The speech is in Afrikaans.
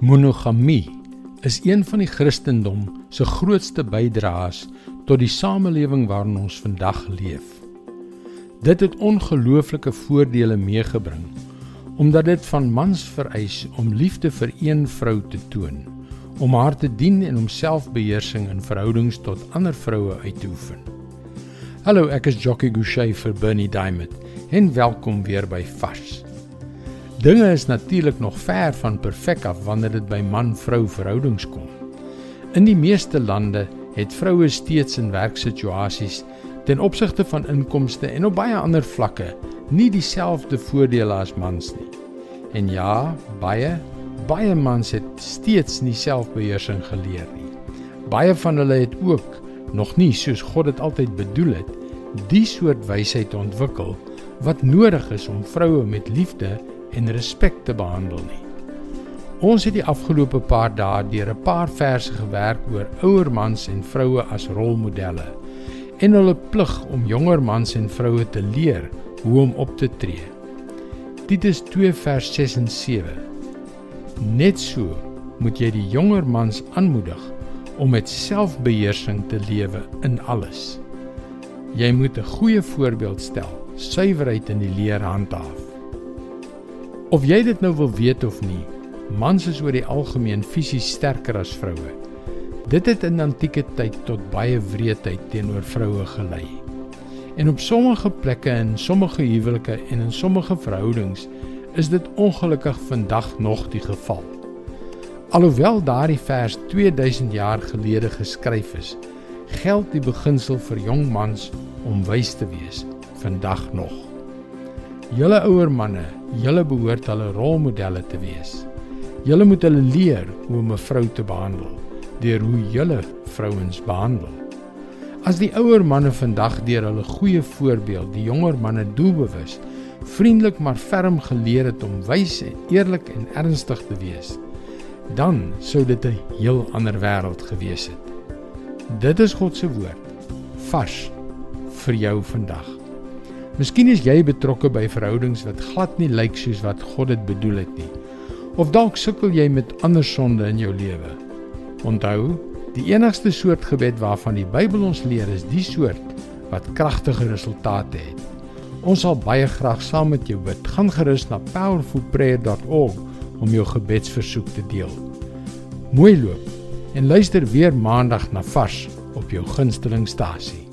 Monogamie is een van die Christendom se grootste bydraes tot die samelewing waarin ons vandag leef. Dit het ongelooflike voordele meegebring omdat dit van mans vereis om liefde vir een vrou te toon, om haar te dien en om selfbeheersing in verhoudings tot ander vroue uit te oefen. Hallo, ek is Jockey Gouchee vir Bernie Diamond en welkom weer by Vars. Dinge is natuurlik nog ver van perfek af wanneer dit by man-vrou verhoudings kom. In die meeste lande het vroue steeds in werksituasies ten opsigte van inkomste en op baie ander vlakke nie dieselfde voordele as mans nie. En ja, baie baie mans het steeds nie selfbeheersing geleer nie. Baie van hulle het ook nog nie soos God dit altyd bedoel het, die soort wysheid ontwikkel wat nodig is om vroue met liefde en respek te behandel nie. Ons het die afgelope paar dae deur 'n paar verse gewerk oor ouer mans en vroue as rolmodelle en hulle plig om jonger mans en vroue te leer hoe om op te tree. Titus 2 vers 6 en 7. Net so moet jy die jonger mans aanmoedig om met selfbeheersing te lewe in alles. Jy moet 'n goeie voorbeeld stel, suiwerheid in die leer handhaaf. Of jy dit nou wil weet of nie, mans is oor die algemeen fisies sterker as vroue. Dit het in antieke tyd tot baie wreedheid teenoor vroue gelei. En op sommige plekke in sommige huwelike en in sommige verhoudings is dit ongelukkig vandag nog die geval. Alhoewel daardie vers 2000 jaar gelede geskryf is, geld die beginsel vir jong mans om wys te wees vandag nog. Julle ouer manne, julle behoort hulle rolmodelle te wees. Julle moet hulle leer hoe om 'n vrou te behandel deur hoe julle vrouens behandel. As die ouer manne vandag deur hulle goeie voorbeeld die jonger manne doelbewus, vriendelik maar ferm geleer het om wys en eerlik en ernstig te wees, dan sou dit 'n heel ander wêreld gewees het. Dit is God se woord vars vir jou vandag. Miskien is jy betrokke by verhoudings wat glad nie lyk soos wat God dit bedoel het nie. Of dalk sukkel jy met ander sonde in jou lewe. Onthou, die enigste soort gebed waarvan die Bybel ons leer is die soort wat kragtige resultate het. Ons sal baie graag saam met jou bid. Gaan gerus na powerfulprayer.org om jou gebedsversoek te deel. Mooi loop en luister weer maandag na Vars op jou gunstelingstasie.